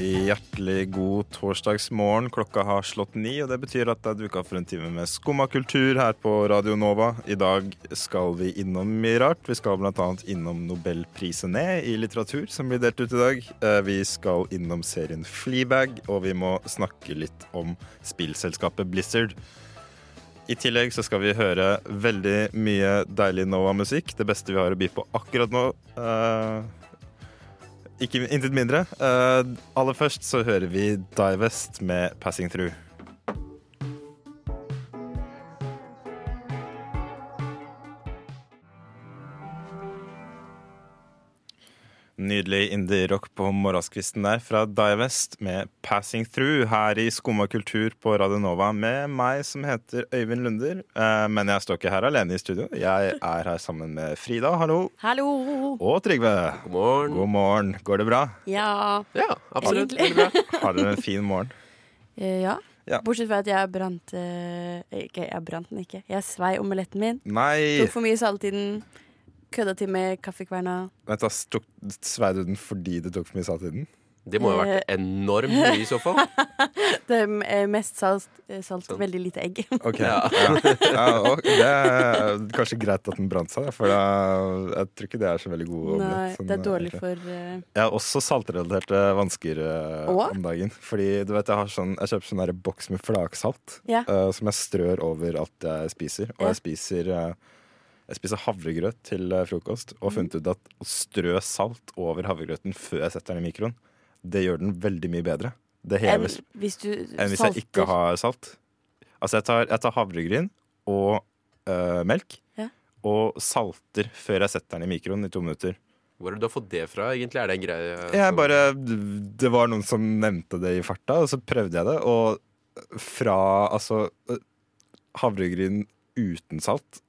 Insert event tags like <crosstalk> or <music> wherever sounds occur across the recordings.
Hjertelig god torsdagsmorgen. Klokka har slått ni, og det betyr at det er duka for en time med skumma kultur her på Radio Nova. I dag skal vi innom mye rart. Vi skal bl.a. innom nobelprisene i litteratur, som blir delt ut i dag. Eh, Vi skal innom serien Fleabag, og vi må snakke litt om spillselskapet Blizzard. I tillegg så skal vi høre veldig mye deilig Nova-musikk. Det beste vi har å by på akkurat nå. Eh, ikke intet mindre. Uh, aller først så hører vi Divest med 'Passing Through'. Nydelig indie-rock på morgenskvisten der fra Divest med 'Passing Through' her i Skumma kultur på Radio Nova med meg som heter Øyvind Lunder. Eh, Men jeg står ikke her alene i studio. Jeg er her sammen med Frida, hallo. Hallo! Og Trygve. God morgen. God morgen. Går det bra? Ja. Ja, absolutt. Går det bra. Har dere en fin morgen? Eh, ja. Ja. Bortsett fra at jeg brant eh, Ikke, jeg brant den ikke. Jeg svei omeletten min. Nei! Tok for mye salt i den. Kødda til med kaffekverna. Vent, da, tok, Svei du den fordi det tok for mye salt i den? Det må jo ha vært enormt mye i så fall. <laughs> Det er eh, mest salt, eh, salt Sånn. veldig lite egg. <laughs> Ok, Ja. ja. Og det er kanskje greit at den brant seg, for da, jeg tror ikke det er så veldig god Nei, sånn, det er dårlig egentlig. for uh... Jeg har også saltrelaterte vansker uh, om dagen. Fordi du vet, jeg, har sånn, jeg kjøper sånn der boks med flaksalt Ja. uh, som jeg strør over alt jeg spiser. Og jeg spiser eh, jeg spiser havregrøt til eh, frokost og har funnet ut at å strø salt over havregrøten før jeg setter den i mikroen, det gjør den veldig mye bedre. Det enn hvis du enn hvis jeg ikke har salt. Altså, jeg tar, jeg tar havregryn og øh, melk Ja. og salter før jeg setter den i mikroen i to minutter. Hvor har du fått det fra, egentlig? Er det en greie Jeg bare, det var noen som nevnte det i farta, og så prøvde jeg det. Og fra altså øh, havregryn uten salt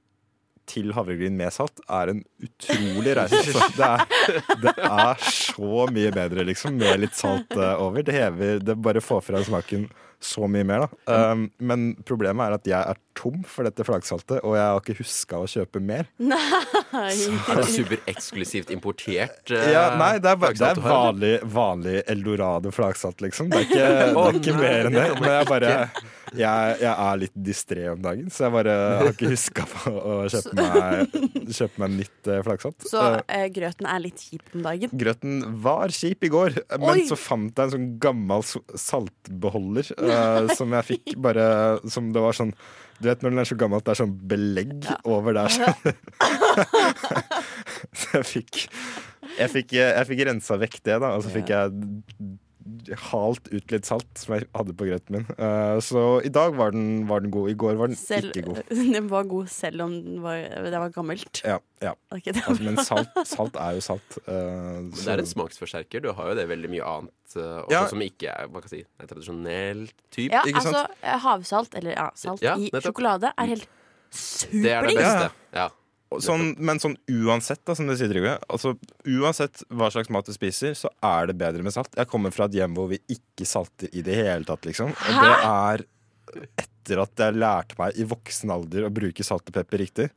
til havregryn med salt er en utrolig reise. Altså. Det, er, det er så mye bedre, liksom, med litt salt eh, over. Det hever Det bare får fra smaken så mye mer, da. Um, men problemet er at jeg er tom for dette flagsaltet, og jeg har ikke huska å kjøpe mer. <laughs> Nei. Er det supereksklusivt importert? Uh, <laughs> Ja, nei, det er, det er vanlig, vanlig eldorado flaksalt, liksom. Det er ikke, <laughs> det er ikke mer enn det. Men jeg bare jeg, jeg er litt distré om dagen, så jeg bare har ikke huska på å kjøpe meg, kjøpe meg nytt flaksalt flakssalt. Så Eh, eh, grøten er litt kjip om dagen. Grøten var kjip i går, men Oi! så fant jeg en sånn gammel saltbeholder eh, som jeg fikk bare Som det var sånn Du vet når den er så gammel at det er sånn belegg over der. <laughs> Så jeg fikk jeg fikk, jeg fikk rensa vekk det, da, og så fikk jeg halt ut litt salt som jeg hadde på grøten min. Uh, så i dag var den, var den god. I går var den Selv, ikke god. <laughs> den var god selv om den var, det var gammelt. Ja, ja. <laughs> Okay, det var Altså, men salt, salt er jo salt. eh, Det er en smaksforsterker. Du har jo det veldig mye annet uh, også Ja. som ikke er hva kan jeg si, en tradisjonell type. Ja, ikke altså havsalt, eller ja, salt Ja, i sjokolade, er helt Det er det superdigg. beste. Ja. Sånn, men sånn uansett, da, som du sier, Trygve. Altså, uansett hva slags mat du spiser, så er det bedre med salt. Jeg kommer fra et hjem hvor vi ikke salter i det hele tatt, liksom. Og det er etter at jeg lærte meg i voksen alder å bruke salt og pepper riktig,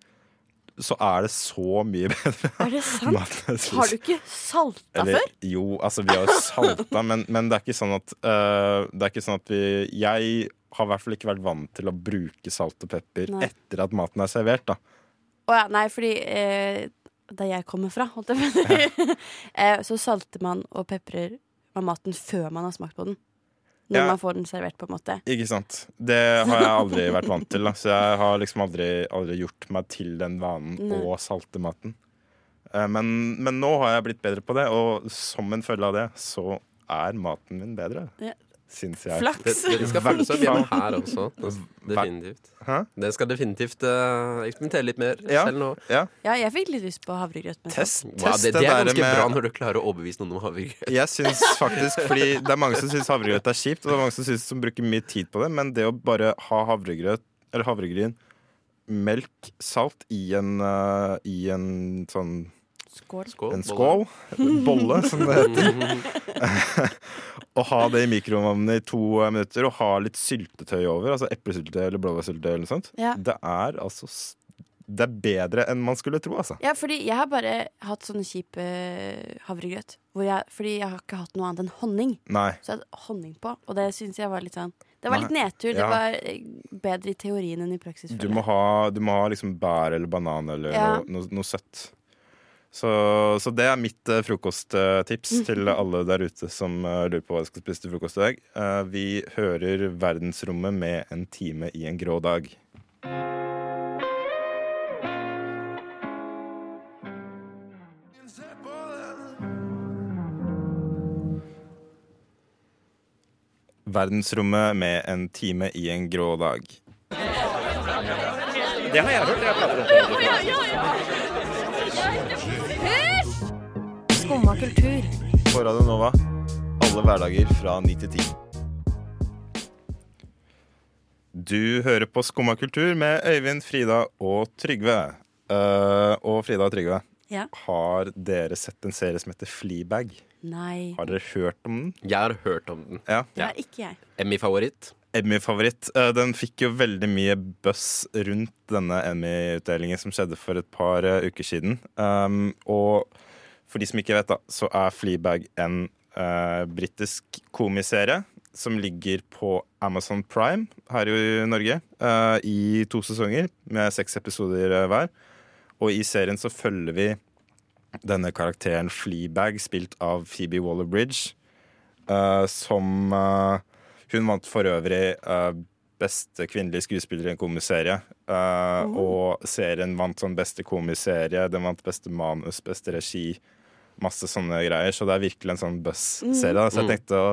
så er det så mye <laughs> bedre. Er det sant? Har du ikke salta Eller, før? Jo, altså vi har jo salta, men, men det er ikke sånn at uh, Det er ikke sånn at vi Jeg har i hvert fall ikke vært vant til å bruke salt og pepper Nei. etter at maten er servert, da. Å ja, nei, fordi eh, der jeg kommer fra, holdt jeg på å si, <laughs> eh, så salter man og peprer man maten før man har smakt på den. Når Ja. man får den servert, på en måte. Ikke sant. Det har jeg aldri vært vant til. Da. Så jeg har liksom aldri, aldri gjort meg til den vanen Nei. å salte maten. Eh, Men, men nå har jeg blitt bedre på det, og som en følge av det så er maten min bedre. Ja. Syns jeg. Det, Flaks! det, det skal følges opp hjemme her også. Definitivt. Hæ? Det skal definitivt uh, eksperimentere litt mer Ja. selv nå. Ja. Ja, jeg fikk litt lyst på havregrøt. Test, Wow, test det, det er ganske med- bra når du klarer å overbevise noen om havregrøt. Jeg syns faktisk, fordi Det er mange som syns havregrøt er kjipt, og det er mange som, synes, som bruker mye tid på det, men det å bare ha havregrøt, eller havregryn, melk, salt i en, uh, i en sånn Skål. Skål. en skål, bolle, som det heter. <laughs> og ha det i mikroovnen i to minutter, og ha litt syltetøy over. Altså eplesyltetøy eller blåbærsyltetøy eller noe sånt. Ja. Det er altså Det er bedre enn man skulle tro, altså. Ja, fordi jeg har bare hatt sånn kjip eh, havregrøt. Hvor jeg, fordi jeg har ikke hatt noe annet enn honning. Nei. Så jeg hadde honning på, og det syns jeg var litt sånn Det var Nei, litt nedtur. Det var eh, bedre i teorien enn i praksis. Du må ha, du må ha liksom bær eller banan eller Ja. noe, noe, noe søtt. Så, så det er mitt eh, frokosttips til alle der ute som eh, lurer på hva de skal spise til frokost i dag. Eh, vi hører verdensrommet med en time i en grå dag. Verdensrommet med en time i en grå dag. Det har jeg hørt. Jeg prater om Skumma kultur. på Radio Nova alle hverdager fra 9 til 10. Du hører på Skumma kultur med Øyvind, Frida og Trygve. Uh, og Frida og Trygve, Ja. har dere sett en serie som heter Fleabag? Nei. Har dere hørt om den? Jeg har hørt om den. Ja. Er ikke jeg. Emmy-favoritt. Emmy-favoritt. Uh, Den fikk jo veldig mye buzz rundt denne Emmy-utdelingen som skjedde for et par uh, uker siden. Um, og for de som ikke vet, da, så er Fleabag en uh, britisk komiserie som ligger på Amazon Prime her i Norge uh, i to sesonger med seks episoder eh, hver. Og i serien så følger vi denne karakteren Fleabag, spilt av Phoebe Waller-Bridge, uh, som uh, Hun vant for øvrig beste kvinnelige skuespiller i en komiserie. Oh. Og serien vant sånn beste komiserie, den vant beste manus, beste regi. Masse sånne greier. Så det er virkelig en sånn buzz-serie. Så jeg tenkte å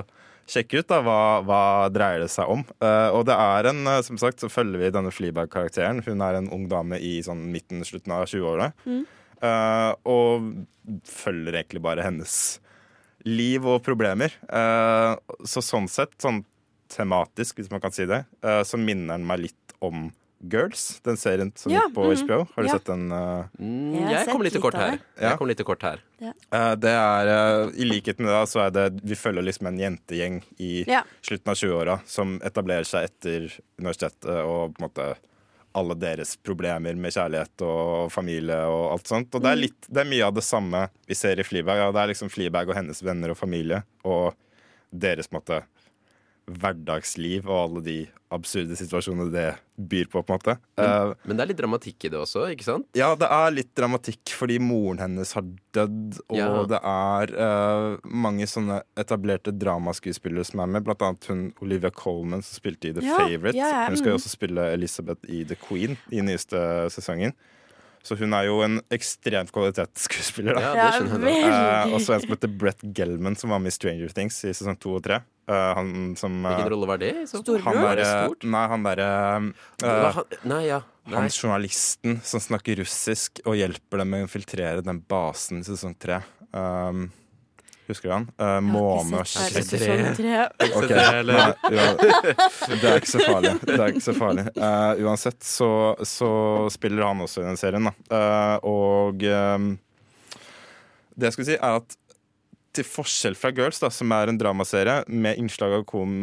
sjekke ut da, hva, hva dreier det seg om. Uh, og det er en, eh, som sagt, så følger vi denne Fleabag-karakteren. Hun er en ung dame i sånn midten, slutten av 20-åra. Eh, og følger egentlig bare hennes liv og problemer. Uh, så sånn sett, sånn tematisk, hvis man kan si det, så minner den meg litt om Girls, den serien som Ja, gikk på mhm. HBO. Har du Ja. sett den? Uh... Mm, Jeg jeg kom litt til kort. Ja. Jeg kommer litt kort her. Uh, det er, uh, I likhet med det, så er det Vi følger liksom en jentegjeng i Ja. slutten av 20-åra som etablerer seg etter universitetet og på en måte alle deres problemer med kjærlighet og familie og alt sånt. Og det er, Mm. litt, det er mye av det samme vi ser i Fleabag. Ja, det er liksom Fleabag og hennes venner og familie og deres på en måte hverdagsliv og alle de absurde situasjonene det byr på, på en måte. Eh, Men det er litt dramatikk i det også, ikke sant? ja, det er litt dramatikk fordi moren hennes har dødd, og Ja. det er uh, mange sånne etablerte dramaskuespillere som er med, blant annet hun Olivia Colman som spilte i The Ja, Favourite. ja, ja, Hun skal jo mm. også spille Elizabeth i The Queen i nyeste sesongen. Så hun er jo en ekstremt kvalitetsskuespiller. da. Ja, Ja, det skjønner jeg. Eh, også en som heter Brett Gelman, som var med i Stranger Things i sesong to og tre. Uh, han som uh, Hvilken rolle var det? Storbror? så han? Nei, han derre eh, han, nei, ja. Nei. han journalisten som snakker russisk og hjelper dem med å infiltrere den basen i sesong tre. Um, husker du den? Uh, måne og har ikke sett tre. sesong tre. <laughs> Ok, det, nei, ja, det er ikke så farlig. Det er ikke så farlig. Uh, uansett så, så spiller han også i den serien, da. Uh, og um, det jeg skulle si, er at til forskjell fra Girls, da, som er en dramaserie med innslag av kom,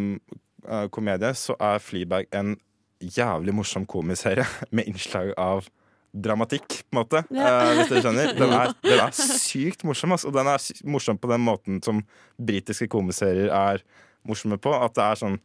eh, komedie, så er Fleabag en jævlig morsom komiserie <laughs> med innslag av dramatikk, på en måte. Ja. Uh, hvis dere skjønner. Den er, den er sykt morsom, altså. og den er morsom på den måten som britiske komiserier er morsomme på. At det er sånn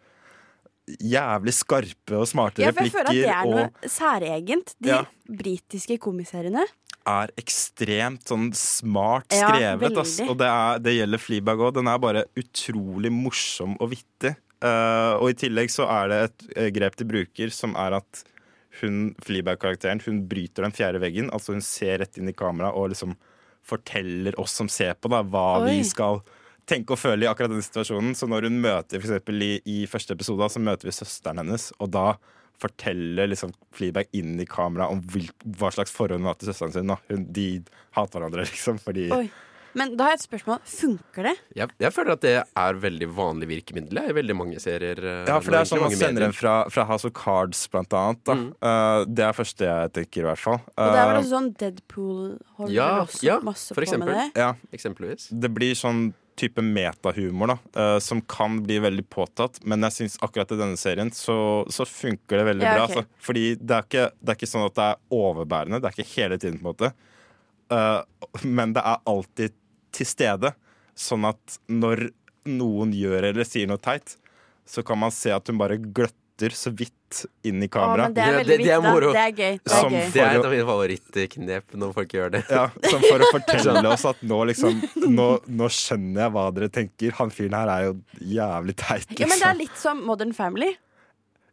jævlig skarpe og smarte Ja, for jeg føler at det er noe særegent. De Ja. britiske komiseriene. er ekstremt sånn smart Ja, skrevet. ass. veldig. Og det, er, det gjelder Fleabag òg. Den er bare utrolig morsom og vittig. Uh, og i tillegg så er det et eh, grep de bruker, som er at hun, Fleabag-karakteren hun bryter den fjerde veggen. Altså hun ser rett inn i kamera og liksom forteller oss som ser på, da, hva Oi. vi skal tenke og føle i akkurat den situasjonen. Så når hun møter for eksempel i, i første episode, da, så møter vi søsteren hennes, og da forteller liksom Fleabag inn i kamera om hvil, hva slags forhold hun har til søsteren sin. Da. Hun, de hater hverandre, <laughs> liksom, fordi Oi. Men da har jeg et spørsmål. Funker det? Jeg, jeg føler at det er veldig vanlig virkemiddel i veldig mange serier. eh, Ja, for det er sånn man sender medier. en fra, fra House of Cards, blant annet. Da. Uh, det er første jeg tenker, i hvert fall. Og det er vel Eh, også sånn Deadpool holder Ja, også ja, masse på på med det. ja, Eksempelvis. det blir sånn type metahumor da, uh, som kan bli veldig påtatt. Men jeg syns akkurat i denne serien så, så funker det veldig Ja, bra. Altså. Fordi det er, ikke, det er ikke sånn at det er overbærende. Det er ikke hele tiden, på en måte. Eh, men det er alltid til stede. Sånn at når noen gjør eller sier noe teit, så kan man se at hun bare gløtter så vidt inn i Å, kamera. men det er Det- veldig det- det er moro. Det er gøy. Det er gøy. Det er et av mine favorittknep når folk gjør det. Ja, som for å fortelle oss at nå liksom Nå, nå skjønner jeg hva dere tenker. Han fyren her er jo jævlig teit, liksom. Ja, men det er litt som Modern Family.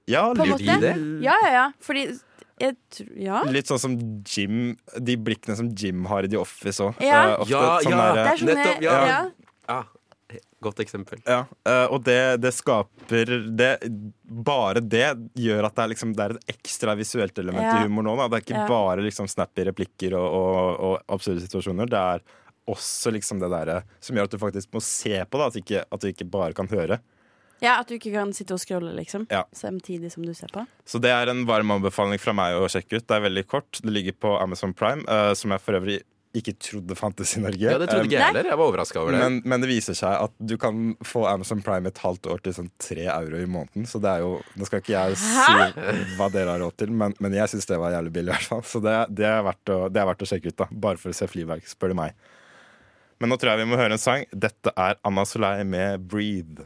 Ja, litt, i det? Ja, ja, ja. Fordi tror Ja. litt sånn som Jim De blikkene som Jim har i The Office òg. Ja. Ja, ja. Det er sånne nettopp, ja. ja. Ja, godt eksempel. Ja, eh, og det, det skaper det, Bare det gjør at det er, liksom, det er et ekstra visuelt element Ja. i humor nå. Da. Det er ikke Ja. bare liksom snappy replikker og, og, og absurde situasjoner. Det er også liksom det derre som gjør at du faktisk må se på da, at, ikke, at du ikke bare kan høre. Ja, at du ikke kan sitte og scrolle, liksom. Ja. Samtidig som du ser på. Så det er en varm anbefaling fra meg å sjekke ut. Det er veldig kort. Det ligger på Amazon Prime, uh, som jeg for øvrig ikke trodde fantes i Norge. Ja, det trodde ikke jeg heller. Jeg var overraska over det. Men, men det viser seg at du kan få Amazon Prime et halvt år til sånn tre euro i måneden. Så det er jo Nå skal ikke jeg si hva dere har råd til, men, men jeg syns det var jævlig billig. i hvert fall Så det, det, er verdt å, det er verdt å sjekke ut, da bare for å se Fleabag, spør du meg. Men nå tror jeg vi må høre en sang. Dette er Anna Soleil med 'Breathe'.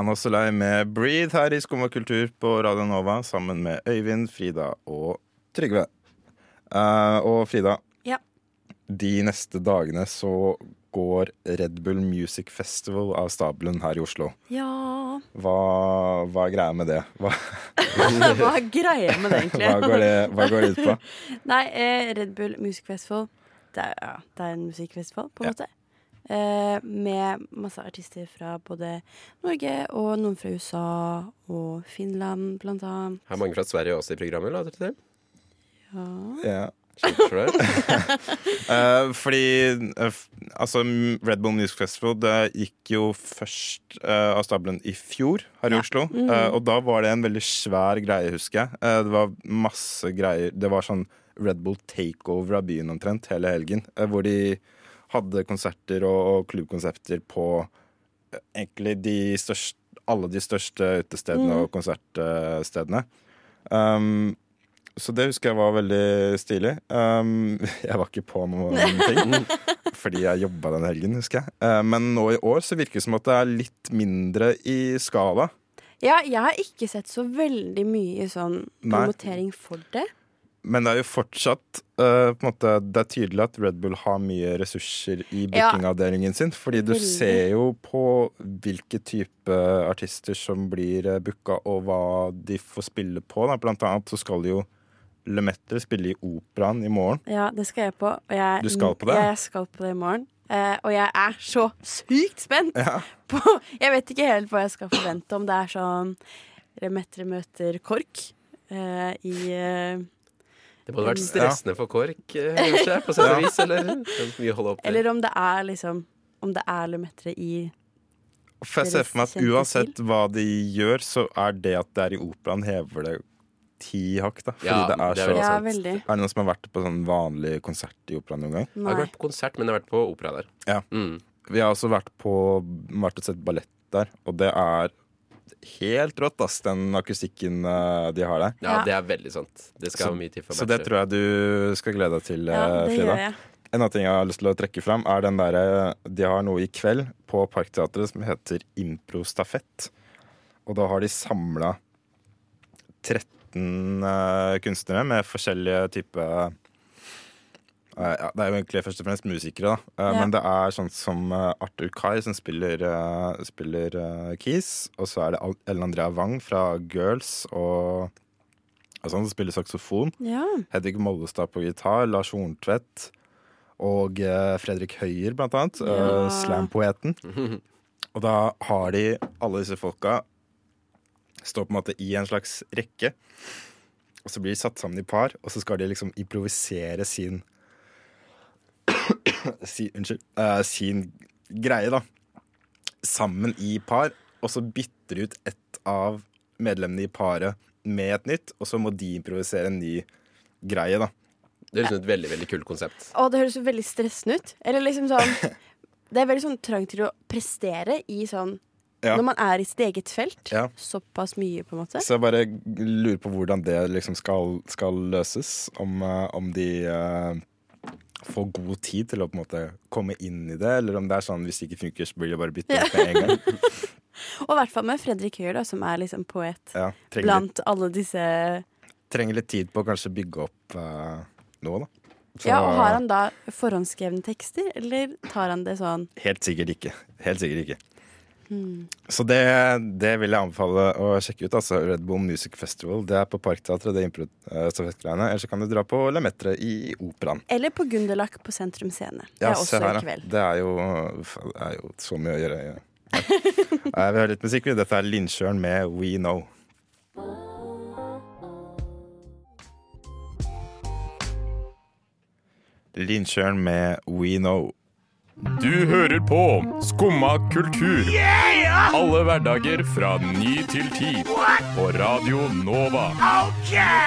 Anna Solei med 'Breathe' her i Skum og kultur på Radio Nova sammen med Øyvind, Frida og Trygve. Uh, og Frida, Ja. de neste dagene så går Red Bull Music Festival av stabelen her i Oslo. Ja Hva, hva er greia med det? Hva, <laughs> Hva er greia med det, <laughs> egentlig? hva, går, det, hva går det ut på? <laughs> Nei, eh, Red Bull Music Festival det er, ja, det er en musikkfestival, på en Ja. måte. Eh, med masse artister fra både Norge og noen fra USA og Finland, blant annet. Har mange fra Sverige også i programmet? Later det til? Ja. Ja. for det? <laughs> Eh, fordi uh, altså, Red Bull Music Festival det gikk jo først uh, av stabelen i fjor her i Ja. Oslo. Mm -hmm. og da var det en veldig svær greie, husker jeg. Eh, det var masse greier. Det var sånn Red Bull takeover av byen omtrent hele helgen. hvor de hadde konserter og, og klubbkonsepter på eh, egentlig de største alle de største utestedene mm. og konsertstedene. Um, så det husker jeg var veldig stilig. Um, <laughs> jeg var ikke på noen <laughs> ting, fordi jeg jobba den helgen, husker jeg. Uh, men nå i år så virker det som at det er litt mindre i skala. ja, jeg har ikke sett så veldig mye sånn Nei. promotering for det. Men det er jo fortsatt uh, måte, Det er tydelig at Red Bull har mye ressurser i bookingavdelingen sin. Fordi du ser jo på hvilke type artister som blir uh, booka, og hva de får spille på. Da. Blant annet så skal jo Lemaitre spille i Operaen i morgen. Ja, det skal jeg på. Og jeg, Du skal på det? Jeg skal på det i morgen. Uh, og jeg er så sykt spent Ja. på Jeg vet ikke helt hva jeg skal forvente, om det er sånn Remetre møter KORK uh, i eh, Det måtte vært stressende for KORK, eh, kanskje, på sett og vis. Eller er. Eller om det er liksom Om det er Lemetre i For jeg ser for meg at uansett hva de gjør, så er det at det er i operaen, hever det ti hakk. da Fordi Ja, det er det er så veldig Ja, Er det noen som har vært på sånn vanlig konsert i operaen noen gang? Nei. Jeg har ikke vært på konsert, men jeg har vært på opera der. Ja. Mm. Vi har også vært på vært og sett ballett der, og det er helt rått, ass, den akustikken uh, de har der. Ja, det er veldig sant. Det skal Så- mye til for Så det tror jeg du skal glede deg til, Ja, eh, det Frida. gjør jeg. En annen ting jeg har lyst til å trekke fram, er den derre De har noe i kveld på Parkteatret som heter Improstafett. Og da har de samla 13 uh, kunstnere med forskjellige typer eh, ja, Det er jo egentlig først og fremst musikere, da. Eh, Ja. Men det er sånn som eh, Arthur Kai, som spiller, eh, spiller eh, keys. Og så er det Ellen Andrea Wang fra Girls og, og sånn, som spiller saksofon. Ja. Hedvig Mollestad på gitar, Lars Horntvedt og eh, Fredrik Høyer, blant annet. Ja. eh, Slam-poeten. <laughs> Og da har de alle disse folka står på en måte i en slags rekke. og så blir de satt sammen i par, og så skal de liksom improvisere sin <coughs> si, Unnskyld. uh, sin greie, da. Sammen i par, og så bytter ut ett av medlemmene i paret med et nytt, og så må de improvisere en ny greie, da. Det høres ut som et veldig veldig kult konsept. Å, det høres veldig stressende ut. Eller liksom sånn <laughs> Det er veldig sånn trang til å prestere i sånn Ja. Når man er i sitt eget felt. Ja. Såpass mye, på en måte. Så jeg bare lurer på hvordan det liksom skal, skal løses. Om, eh, om de eh, får god tid til å på en måte komme inn i det, eller om det er sånn hvis det ikke funker, så blir det bare bytte ut med en gang. <laughs> Og i hvert fall med Fredrik Høyer, da, som er liksom poet Ja, blant litt, alle disse trenger litt tid på å kanskje bygge opp uh, noe, da. Så- Ja, og Har han da forhåndsskrevne tekster, eller tar han det sånn Helt sikkert ikke. Helt sikkert ikke. Hmm. Så det, det vil jeg anbefale å sjekke ut. Altså Red Bull Music Festival. Det er på Parkteatret, det impro-stafettgreiene. Eller så kan du dra på Lemaitre i Operaen. Eller på Gunderlach på Sentrum Scene. Det Ja, er også her, i kveld. Det er jo, det er jo så mye å gjøre. Ja. Jeg vil høre litt musikk. Dette er Lindsjøen med We Know. Lindsjøen med We Know. Du hører på Skumma kultur. Alle hverdager fra ny til ti. På Radio Nova.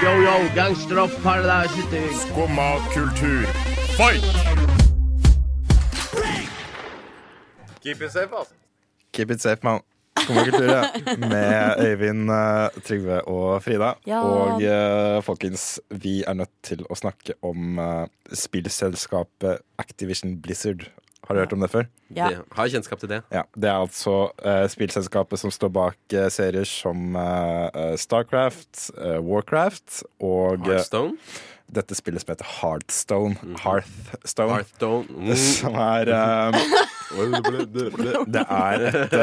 Yo, yo, gangsteropp, paradise Skumma kultur, fight! Keep it safe, altså. Keep it safe, man. Skummakultur, ja. <laughs> Med Øyvind, eh, Trygve og Frida. Ja. Og eh, folkens, vi er nødt til å snakke om eh, spillselskapet Activision Blizzard. Har du hørt om det før? Ja. Det, har kjennskap til det. Ja, Det er altså uh, spillselskapet som står bak uh, serier som eh, Starcraft, Warcraft og Heartstone? Hearthstone. dette spillet som heter Heartstone. Hearthstone. Hearthstone. <laughs> Mm. Som er <laughs> <laughs> Det er et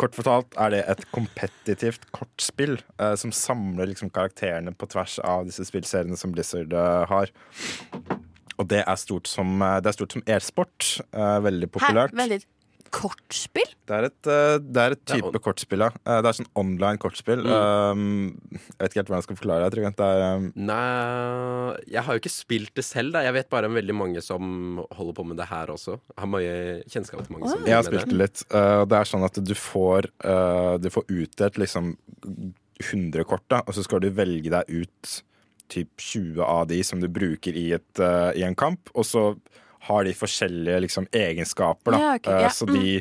Kort fortalt er det et kompetitivt kortspill som samler liksom karakterene på tvers av disse spillseriene som Blizzard har. Og det er stort som eh, Det er stort som e-sport. E veldig populært. Hæ? Kortspill? Det er et, eh, det er et Det er type kortspill, ja. Eh, Det er sånn online kortspill. Um, jeg vet ikke helt hvordan jeg skal forklare det. Jeg det er um, Nei, jeg har jo ikke spilt det selv. da Jeg vet bare om veldig mange som holder på med det her også. Jeg har mye kjennskap til mange som Jeg har spilt det litt. Uh, det er sånn at du får, uh, du får utdelt liksom 100 kort, da, og så skal du velge deg ut typ 20 av de som du bruker i, et, uh, i en kamp. Og så har de forskjellige liksom, egenskaper. Ja, okay, ja, uh, Så de,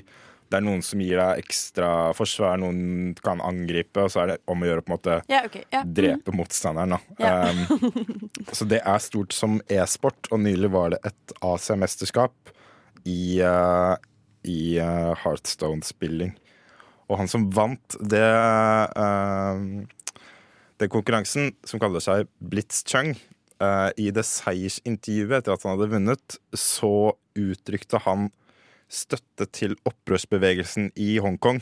det er noen som gir deg ekstra forsvar, noen kan angripe, og så er det om å gjøre på en måte Ja, okay, drepe motstanderen. Da. Ja. Um, <laughs> så det er stort som e-sport, og nylig var det et Asia-mesterskap i, uh, i uh, Heartstone-spilling. Og han som vant det uh, konkurransen, som kaller seg Blitzchung, Chung i det seiersintervjuet etter at han hadde vunnet, så uttrykte han støtte til opprørsbevegelsen i Hongkong.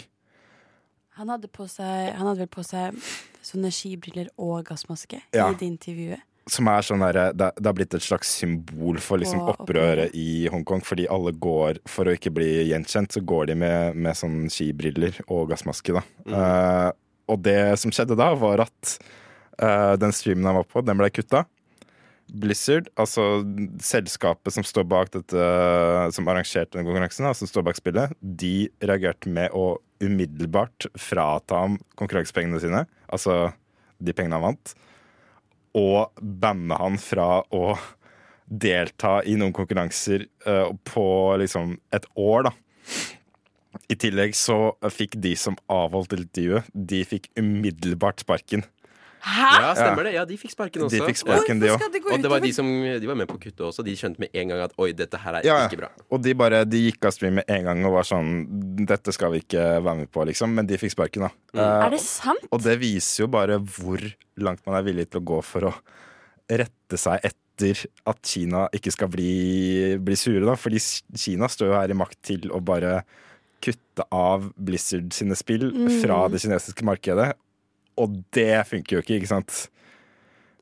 Han hadde, på seg, han hadde vel på seg sånne skibriller og gassmaske Ja. i det intervjuet. som er sånn der, det, det har blitt et slags symbol for liksom opprøret i Hongkong. Fordi alle går, for å ikke bli gjenkjent, så går de med, med sånn skibriller og gassmaske, da. Eh, og det som skjedde da, var at uh, den streamen han var på, den ble kutta. Blizzard, altså selskapet som står bak dette Som arrangerte den konkurransen, da, som står bak spillet, de reagerte med å umiddelbart frata ham konkurransepengene sine. Altså de pengene han vant. Og banne han fra å delta i noen konkurranser uh, på liksom et år, da. I tillegg så fikk de som avholdt intervjuet, de fikk umiddelbart sparken. Hæ?! Ja, stemmer det. Ja, de fikk sparken også. De fikk sparken, de også. Og det var de som de var med på kuttet også. De skjønte med en gang at oi, dette her er ja. ikke bra. Og de bare de gikk av stream med en gang og var sånn Dette skal vi ikke være med på, liksom. Men de fikk sparken, da. Mm. Uh, Er det sant? Og det viser jo bare hvor langt man er villig til å gå for å rette seg etter at Kina ikke skal bli, bli sure, da. Fordi Kina står jo her i makt til å bare kutte av Blizzard sine spill fra det kinesiske markedet. Og det funker jo ikke, ikke sant?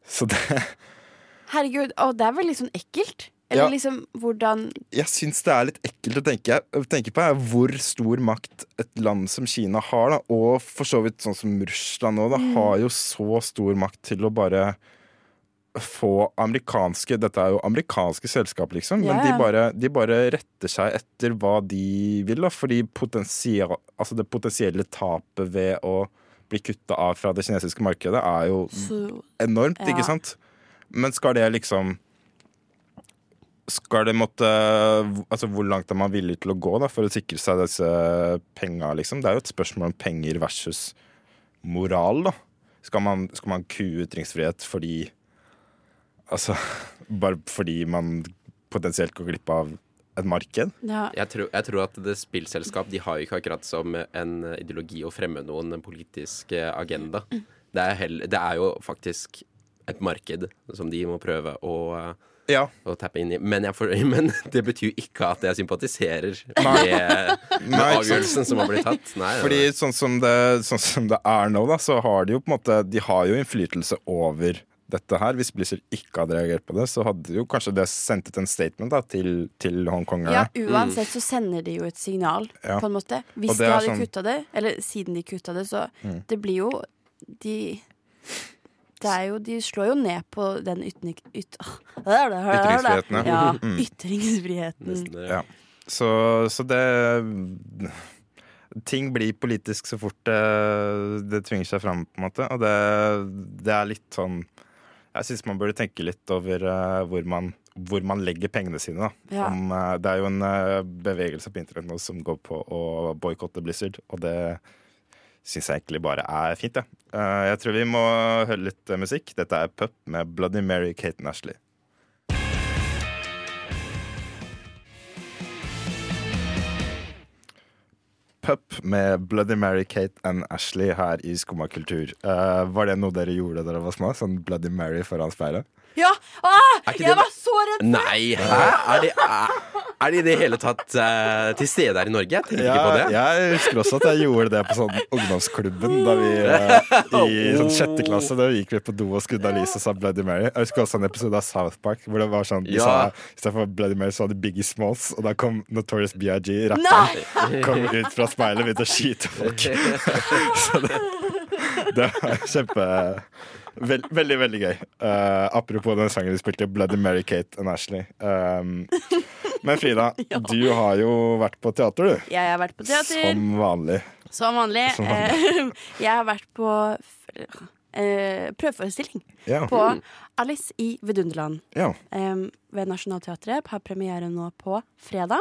Så det <laughs> Herregud, og det er vel litt sånn ekkelt. Eller Ja. liksom hvordan Jeg syns det er litt ekkelt å tenke, tenke på er hvor stor makt et land som Kina har, da, og for så vidt sånn som Russland nå, da, Mm. har jo så stor makt til å bare få amerikanske Dette er jo amerikanske selskap, liksom, Yeah. men de bare, de bare retter seg etter hva de vil, da, fordi potensial, altså det potensielle tapet ved å bli kutta av fra det kinesiske markedet er jo så, enormt, Ja. ikke sant? Men skal det liksom Skal det måtte Altså, hvor langt er man villig til å gå da for å sikre seg disse penga, liksom? Det er jo et spørsmål om penger versus moral, da. Skal man, skal man kue ytringsfrihet fordi Altså <laughs> bare fordi man potensielt går glipp av et marked? ja. Jeg tror, jeg tror at det spillselskap De har jo ikke akkurat som en ideologi å fremme noen politisk eh, agenda. Det er, hell, det er jo faktisk et marked som de må prøve å, eh, Ja. å tappe inn i. Men, jeg får, <laughs> men det betyr ikke at jeg sympatiserer med, Nei, med avgjørelsen som har blitt tatt. Nei, Fordi sånn som, det, sånn som det er nå, da, så har de jo på en måte De har jo innflytelse over dette her. Hvis Blizzard ikke hadde reagert på det, så hadde jo kanskje det sendt ut en statement da, til, til hongkongerne. ja, uansett så sender de jo et signal, Ja. på en måte. Hvis de hadde sånn- kutta det, eller siden de kutta det, så Mm. det blir jo De det er jo, De slår jo ned på den ytning... Yt, Ytringsfriheten, ja. ja. Mm. Ytringsfriheten. Nesten. Ja. Så, så det Ting blir politisk så fort det, det tvinger seg fram, på en måte. Og det, det er litt sånn Jeg syns man burde tenke litt over eh, hvor, man, hvor man legger pengene sine. Da. Ja. Om, eh, det er jo en eh, bevegelse på internett nå som går på å boikotte Blizzard, og det syns jeg egentlig bare er fint. Eh, jeg tror vi må høre litt musikk. Dette er Pup med Bloody Mary, Kate and Pup med Bloody Mary, Kate and Ashley her i Skumma kultur. Uh, var det noe dere gjorde da dere var små? Sånn Bloody Mary foran speilet? Ja! Ah, jeg det- var så redd! Nei, hæ? Er de, er, de i det hele tatt uh, til stede her i Norge? Jeg tenker ikke på det. jeg husker også at jeg gjorde det på sånn ungdomsklubben da vi uh, i <laughs> sånn sjette klasse. Da gikk vi på do og skrudde av lyset og sa Bloody Mary. Jeg husker også en episode av South Park hvor det var sånn de Ja. sa istedenfor Bloody Mary så hadde Biggie Smalls, og da kom Notorious B.I.G. Rapperen. <laughs> Kom ut fra speilet og begynte å skyte folk. <laughs> Så det, det var kjempe vel, Veldig, veldig gøy. Uh, apropos den sangen vi spilte, Bloody Mary, Kate and Ashley. Um, men Frida, <laughs> du har jo vært på teater, du. Jeg har vært på teater. Som vanlig. Som vanlig. Som vanlig. Eh, <laughs> jeg har vært på eh, prøveforestilling Ja. på Alice i Vidunderland. ja. Um, ved Nationaltheatret. Har premiere nå på fredag.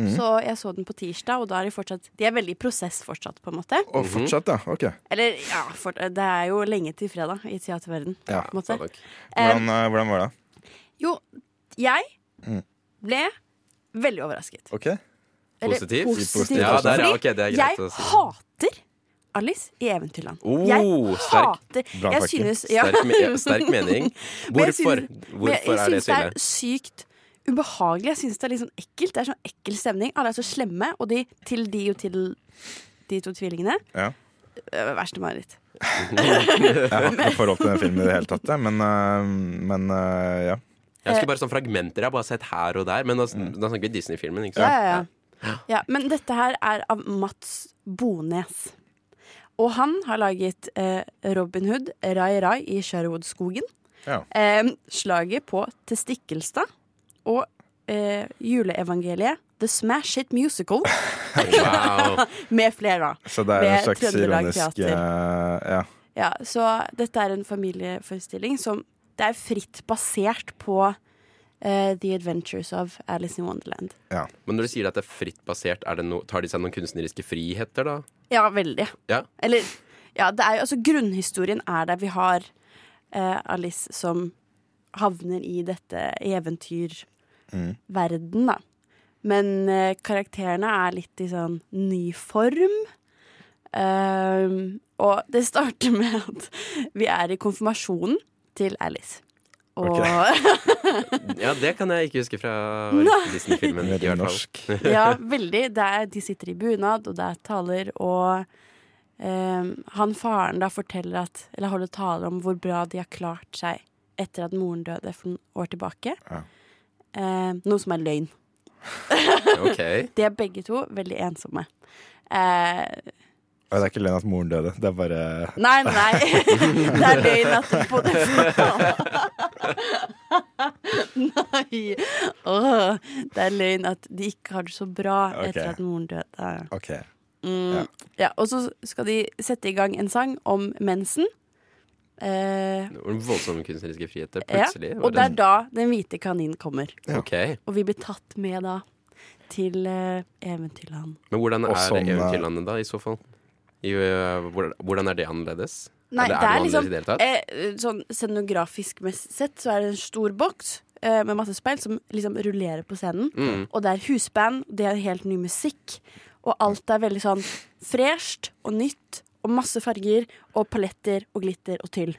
Mhm. Så jeg så den på tirsdag, og da er de fortsatt De er veldig i prosess fortsatt, på en måte. Og fortsatt, ja. Ok. Eller ja, for, det er jo lenge til fredag i teaterverden Ja, på en måte. Hvordan, uh, hvordan var det? Jo, jeg Mm. ble veldig overrasket. Ok. Positiv Positivt? positivt. Ja, der, ja, Fordi det er greit jeg å si. hater Alice i Eventyrland. Oh, jeg sterk. hater Bra Jeg synes ja. Sterk, me sterk mening. <laughs> Men jeg Hvorfor, synes- er det jeg ille? det syns det er sykt ubehagelig. Jeg syns det er litt sånn ekkelt. Det er sånn ekkel stemning. Alle er så slemme, og de til de og til de to tvillingene Ja. øh, Verste mareritt. <laughs> Jeg har ikke noe forhold til den filmen i det hele tatt, jeg, men, eh, men eh, ja. Jeg husker bare sånn fragmenter. Jeg har bare sett her og der. Men da, da snakker vi Disney-filmen, ikke Ja, sant? ja, ja. ja. Men dette her er av Mats Bones. Og han har laget eh, Robin Hood, Rai Rai i Sherwoodskogen. Ja. Eh, slaget på Testikkelstad. Og eh, juleevangeliet The Smash Hit Musical Wow. <laughs> med flere. Så det er en slags ironisk eh, ja. Ja, så dette er en familieforestilling som Det er fritt basert på uh, The Adventures of Alice in Wonderland. Men når du sier at det er fritt basert, er det no, tar de seg noen kunstneriske friheter, da? Ja, veldig. Ja. Eller Ja, det er jo altså Grunnhistorien er der vi har uh, Alice som havner i dette eventyrverden, da. Men eh, karakterene er litt i sånn ny form. Um, og det starter med at vi er i konfirmasjonen til Alice. Og <laughs> Ja, det kan jeg ikke huske fra Disney-filmen. <laughs> Ja, veldig. Det er, de sitter i bunad, og det er taler, og um, han faren da forteller at Eller holder taler om hvor bra de har klart seg etter at moren døde for noen år tilbake. Ja. eh, noe som er løgn. <laughs> okay. De er begge to veldig ensomme. Eh, det er ikke løgn at moren døde. Det er bare nei, nei. <laughs> det er løgn at de bodde Nei. Åh, det er løgn at de ikke har det så bra etter at moren døde. Okay. Mm. Ja, og så skal de sette i gang en sang om mensen. Eh, Voldsomme kunstneriske friheter. Plutselig. Ja, og det er da Den hvite kaninen kommer. OK. Og vi blir tatt med da til eh, Eventyrland. Men hvordan er sånn, det eventyrlandet da, i så fall? I, uh, hvordan er det annerledes? Nei, Eller er det er liksom tatt? eh, Sånn scenografisk sett så er det en stor boks eh, med masse speil som liksom rullerer på scenen. Mm. Og det er husband, det er helt ny musikk. Og alt er veldig sånn fresht og nytt. Og masse farger og paletter og glitter og tyll.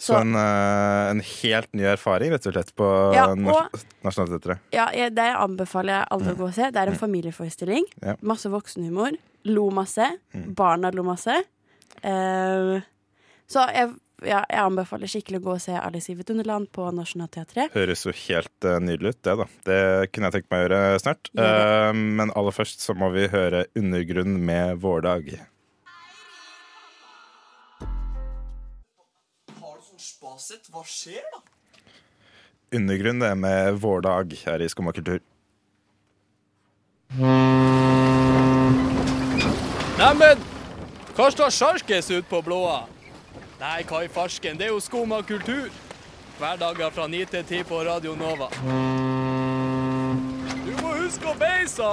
Så en, uh, en helt ny erfaring, rett og slett, på Ja, Nationaltheatret. Ja, Det anbefaler jeg alle å gå og se. Det er en familieforestilling. Ja. Masse voksenhumor. Lo masse. Barna lo masse. Uh, så jeg, ja, jeg anbefaler skikkelig å gå og se Alice i Vidunderland på Nationaltheatret. Høres jo helt uh, nydelig ut, det, da. Det kunne jeg tenkt meg å gjøre snart. Men aller først så må vi høre Undergrunn med Vårdag. Spaset? Hva skjer, da? Undergrunn det med Vårdag her i Skumma kultur. Neimen, hva står sjarkes ut på blåa? Nei, hva i farsken, det er jo skum kultur. Hverdager fra 9 til 10 på Radio Nova. Du må huske å beise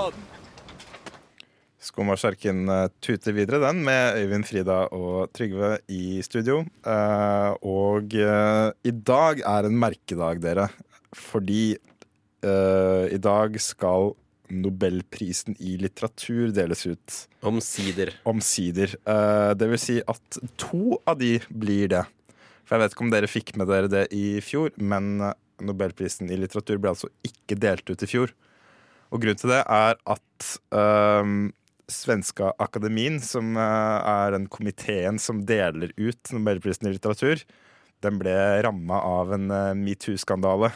han! Skumma sjarken eh, tuter videre, den, med Øyvind, Frida og Trygve i studio. Eh, og eh, i dag er en merkedag, dere. Fordi eh, i dag skal Nobelprisen i litteratur deles ut. Omsider. Omsider. Eh, det vil si at to av de blir det. For jeg vet ikke om dere fikk med dere det i fjor, men Nobelprisen i litteratur ble altså ikke delt ut i fjor. Og grunnen til det er at um, Svenska Akademien, som eh, er den komiteen som deler ut Nobelprisen i litteratur, den ble ramma av en eh, metoo-skandale.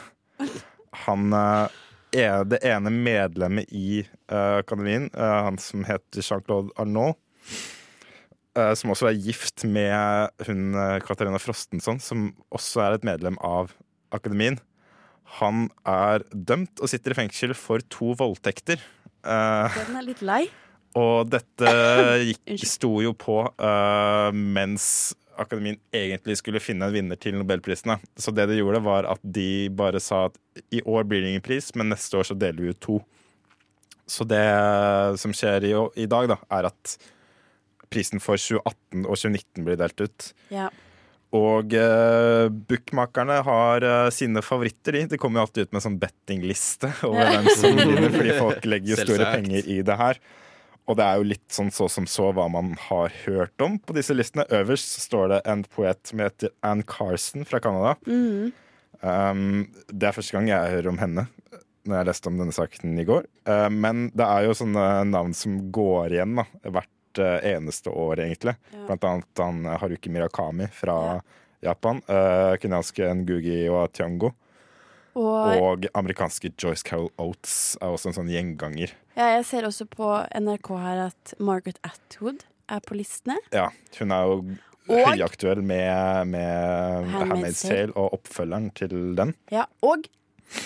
Han eh, er det ene medlemmet i akademien, han som heter Jean-Claude Arnault, som også er gift med hun Katarina Frostenson, som også er et medlem av akademien. Han er dømt og sitter i fengsel for to voldtekter. Den er litt lei. Og dette <coughs> gikk, sto jo på uh, mens akademien egentlig skulle finne en vinner til nobelprisene. Så det de gjorde, var at de bare sa at i år blir det ingen pris, men neste år så deler vi ut to. Så det som skjer i, i dag, da, er at prisen for 2018 og 2019 blir delt ut. Ja. Og uh, bookmakerne har uh, sine favoritter, de. De kommer jo alltid ut med en sånn bettingliste over hvem som <laughs> vinner, fordi folk legger jo store penger i det her. Og det er jo litt sånn så som så hva man har hørt om på disse listene. Øverst står det en poet som heter Ann Carson fra Canada. Mm. Um, det er første gang jeg hører om henne, når jeg leste om denne saken i går. Uh, men det er jo sånne navn som går igjen da, hvert uh, eneste år, egentlig. Ja. Blant annet han Haruki Mirakami fra Ja. Japan. Uh, kenyanske Ngugi og Tiango. Og Og amerikanske Joyce Carol Oates er også en sånn gjenganger. ja, jeg ser også på NRK her at Margaret Atwood er på listene. Ja, hun er jo Og- høyaktuell med, med Handmaid's Tale og oppfølgeren til den. Ja, og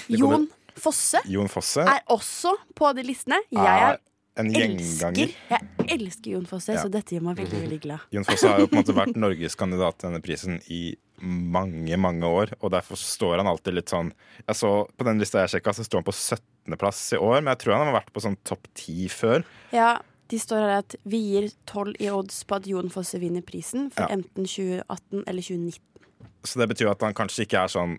Jon Fosse Jon Fosse er også på de listene. Jeg er en gjenganger. elsker, jeg elsker Jon Fosse, Ja. så dette gjør meg veldig <laughs> veldig glad. Jon Fosse har jo på en måte vært Norges kandidat til denne prisen i mange, mange år, og derfor står han alltid litt sånn Jeg så På den lista jeg sjekka, så står han på 17.-plass i år, men jeg tror han har vært på sånn topp ti før. Ja, de står her at vi gir tolv i odds på at Jon Fosse vinner prisen for Ja. enten 2018 eller 2019. Så det betyr at han kanskje ikke er sånn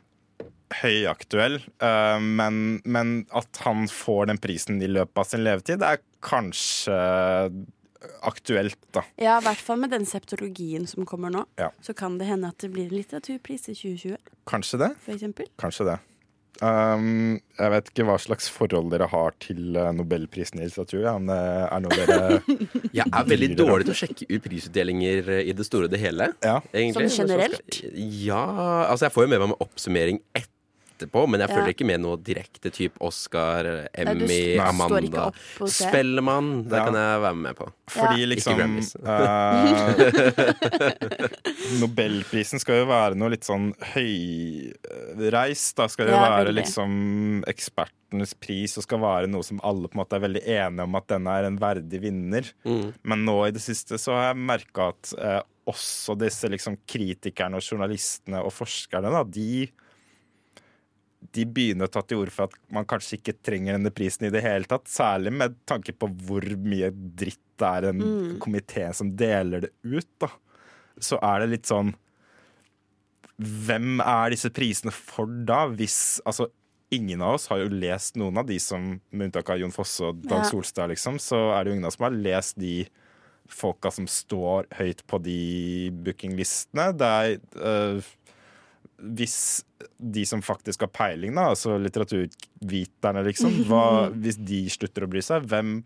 høyaktuell, uh, men, men at han får den prisen i løpet av sin levetid, er kanskje aktuelt, da. Ja, i hvert fall med den septologien som kommer nå. Ja. Så kan det hende at det blir en litteraturpris i 2020, Kanskje det. for eksempel. Kanskje det. Um, jeg vet ikke hva slags forhold dere har til eh, Nobelprisen i litteratur. Ja, men er noe dere <laughs> Jeg er veldig dårlig til å sjekke ut prisutdelinger eh, i det store og det hele. Ja. egentlig. Sånn generelt? Ja, altså jeg får jo med meg med oppsummering etter etterpå, men jeg Ja. følger ikke med noe direkte typ Oscar, du Emmy, Nei, står Amanda. Spellemann, det Ja. kan jeg være med på. Fordi liksom uh, eh, <laughs> Nobelprisen skal jo være noe litt sånn høyreist. Da skal jo Ja, være veldig. liksom ekspertenes pris og skal være noe som alle på en måte er veldig enige om at denne er en verdig vinner. Mm. Men nå i det siste så har jeg merka at eh, også disse liksom kritikerne og journalistene og forskerne, da, de de begynner å ta til orde for at man kanskje ikke trenger denne prisen i det hele tatt. Særlig med tanke på hvor mye dritt det er en Mm. komité som deler det ut. da. Så er det litt sånn Hvem er disse prisene for da? Hvis altså Ingen av oss har jo lest noen av de som, med unntak av Jon Fosse og Dag Ja. Solstad, liksom, så er det jo ingen av oss som har lest de folka som står høyt på de bookinglistene. Det er øh, Hvis de som faktisk har peiling, da, altså litteraturviterne, liksom, hva, <laughs> hvis de slutter å bry seg, hvem,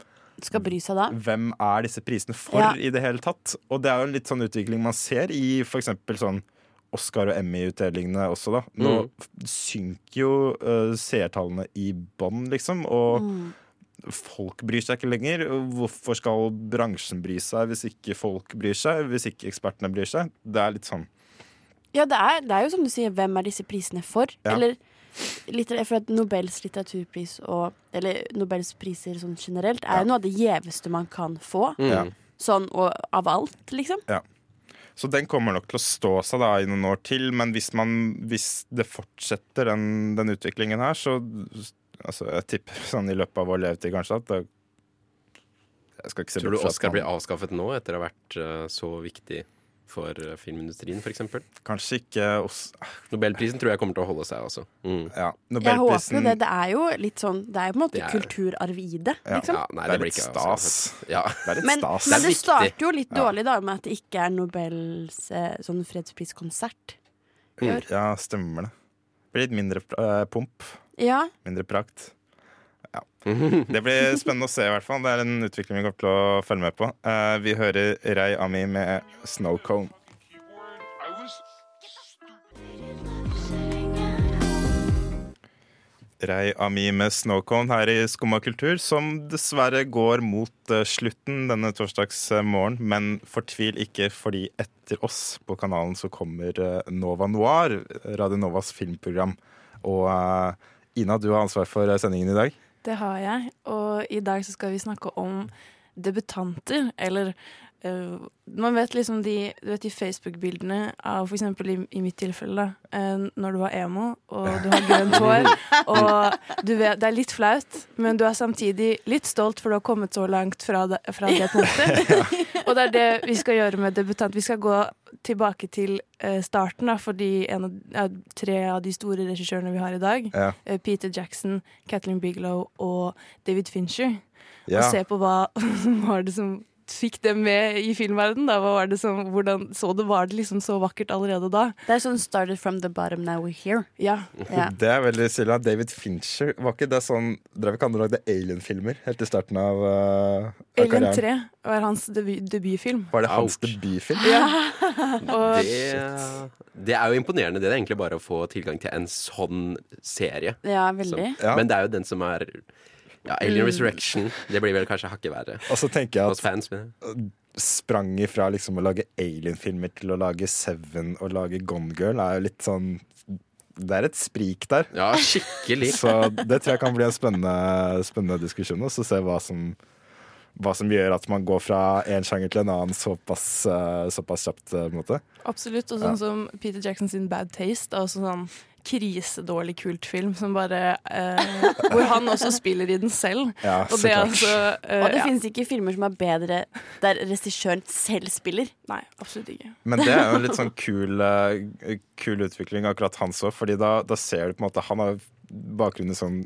Skal bry seg da. hvem er disse prisene for Ja. i det hele tatt? Og det er jo en litt sånn utvikling man ser i eksempel sånn Oscar- og Emmy-utdelingene også, da. Nå Mm. synker jo uh, seertallene i bånn, liksom, og Mm. folk bryr seg ikke lenger. Hvorfor skal bransjen bry seg hvis ikke folk bryr seg? Hvis ikke ekspertene bryr seg? Det er litt sånn Ja, det er, det er jo som du sier, hvem er disse prisene for? Ja. Eller litter- for at Nobels litteraturpris og Eller Nobels priser sånn generelt er Ja. noe av det gjeveste man kan få. Mm. Sånn og av alt, liksom. Ja. Så den kommer nok til å stå seg da i noen år til, men hvis, man, hvis det fortsetter den, den utviklingen her, så altså, Jeg tipper sånn i løpet av vår levetid kanskje at det, Jeg skal ikke se Tror du Oscar blir avskaffet nå, etter å ha vært uh, så viktig for eh, filmindustrien, f.eks.? Kanskje ikke oss Nobelprisen tror jeg kommer til å holde seg, altså. Mm. Ja, Jeg håper jo det. Det er jo litt sånn Det er jo på en måte er- kulturarv i det, liksom. Ja, nei, Det er litt ikke stas. Ja. Det er litt Men, stas. men Det er det starter jo litt dårlig da med at det ikke er Nobels eh, sånn fredspriskonsert i Mm. år. Ja, stemmer det. Det blir litt mindre eh, pomp. Ja. Mindre prakt. Ja. Det blir spennende å se, i hvert fall. Det er en utvikling vi kommer til å følge med på. Eh, vi hører Rei Ami med 'Snowcone'. Rei Ami med Snowcone her i Skumma kultur, som dessverre går mot eh, slutten denne torsdagsmorgen. Men fortvil ikke, fordi etter oss på kanalen så kommer eh, Nova Noir, Radio Novas filmprogram. Og Ina, du har ansvar for sendingen i dag. Det har jeg, og i dag så skal vi snakke om debutanter, eller uh, Man vet liksom de, vet de Facebook-bildene av for eksempel i, i mitt tilfelle, da, uh, når du var emo og du har grønt <laughs> hår, og du vet, det er litt flaut, men du er samtidig litt stolt for du har kommet så langt fra det, fra det punktet. <laughs> og det er det vi skal gjøre med debutant. Vi skal gå tilbake til eh, starten, da, fordi en av, ja, tre av de store regissørene vi har i dag, Ja. eh, Peter Jackson, Kathleen Bigelow og David Fincher. Ja. Og se på hva <laughs> var det som fikk det med i filmverdenen. Da. Hva var det som, hvordan så det, var det liksom så vakkert allerede da? Det er sånn 'started from the bottom, now we're here'. Ja. Ja. <laughs> Det er veldig stilig. David Fincher, var ikke det sånn Drev ikke han og lagde Alien-filmer helt i starten av, uh, av Alien karrieren? 3 var hans debu debutfilm. Var det hans Ouch. debutfilm? <laughs> Og Det, det er jo imponerende. Det er egentlig bare å få tilgang til en sånn serie. ja, Så, veldig. Ja. Men det er jo den som er ja, Alien Resurrection. Det blir vel kanskje hakket verre. Og så tenker jeg at fans. Men. sprang ifra liksom å lage Alien-filmer til å lage Seven og lage Gone Girl er jo litt sånn Det er et sprik der. Ja, skikkelig. Så det tror jeg kan bli en spennende, spennende diskusjon. Og så se hva som, hva som gjør at man går fra én sjanger til en annen såpass, eh, såpass kjapt. eh, på en måte. absolutt. Og sånn som Peter Jackson sin Bad Taste. Altså sånn krisedårlig kultfilm som bare eh, Hvor han også spiller i den selv. <laughs> Ja, Og så det klart. altså eh, Og det ja. finnes ikke filmer som er bedre der regissøren selv spiller. Nei, absolutt ikke. Men det er jo en litt sånn kul, eh, kul utvikling, akkurat hans òg. Fordi da, da ser du på en måte Han har bakgrunn i sånn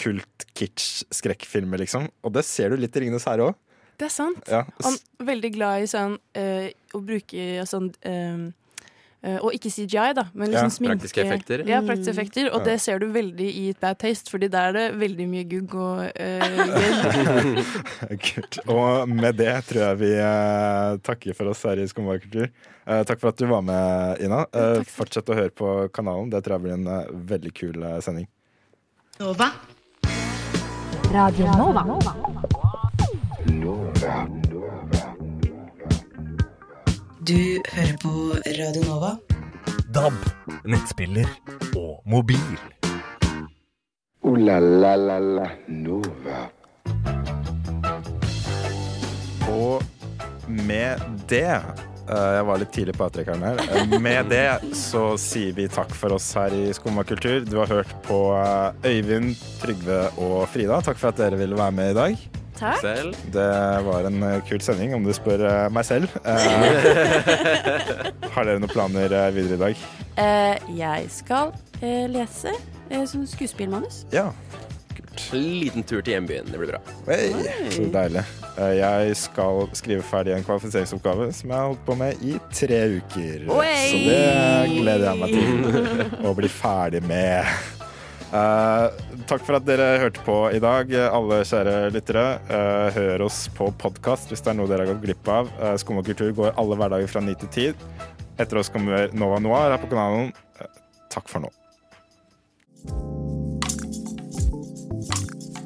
kult kitsch skrekkfilmer, liksom. Og det ser du litt i 'Ringenes herre' òg. Det er sant. Ja. Han er veldig glad i sånn øh, å bruke sånn eh, Eh, og ikke CGI, da, men Ja, liksom sminke. praktiske effekter. Ja, praktiske effekter. Og Ja. det ser du veldig i et Bad Taste, Fordi der er det veldig mye gugg og uh, <laughs> Kult. Og med det tror jeg vi uh, takker for oss her i Skomvarekultur, kultur. Eh, takk for at du var med, Ina. Uh, fortsett å høre på kanalen. Det tror jeg blir en eh, veldig kul eh, sending. Nova. Radio Nova. Du hører på Radio Nova. DAB, nettspiller og mobil. Ooh la la la la Nova. Og med det Jeg var litt tidlig på avtrekkeren her. Eh, Med det så sier vi takk for oss her i Skumma kultur. Du har hørt på eh, Øyvind, Trygve og Frida. Takk for at dere ville være med i dag. Takk. Selv. Det var en eh, kul sending, om du spør eh, meg selv. Eh, har dere noen planer eh, videre i dag? Eh, jeg skal eh, lese eh, sånn skuespillmanus. Ja. Liten tur til hjembyen. Det blir bra. Hey. så deilig. Eh, Jeg skal skrive ferdig en kvalifiseringsoppgave som jeg har holdt på med i tre uker. Oi! Så det gleder jeg meg til å bli ferdig med. Uh, takk for at dere hørte på i dag, alle kjære lyttere. Uh, hør oss på podkast hvis det er noe dere har gått glipp av. Uh, Skum og kultur går alle hverdager fra 9 til 10. Etter oss kommer Nova Noir her på kanalen. Uh, takk for nå.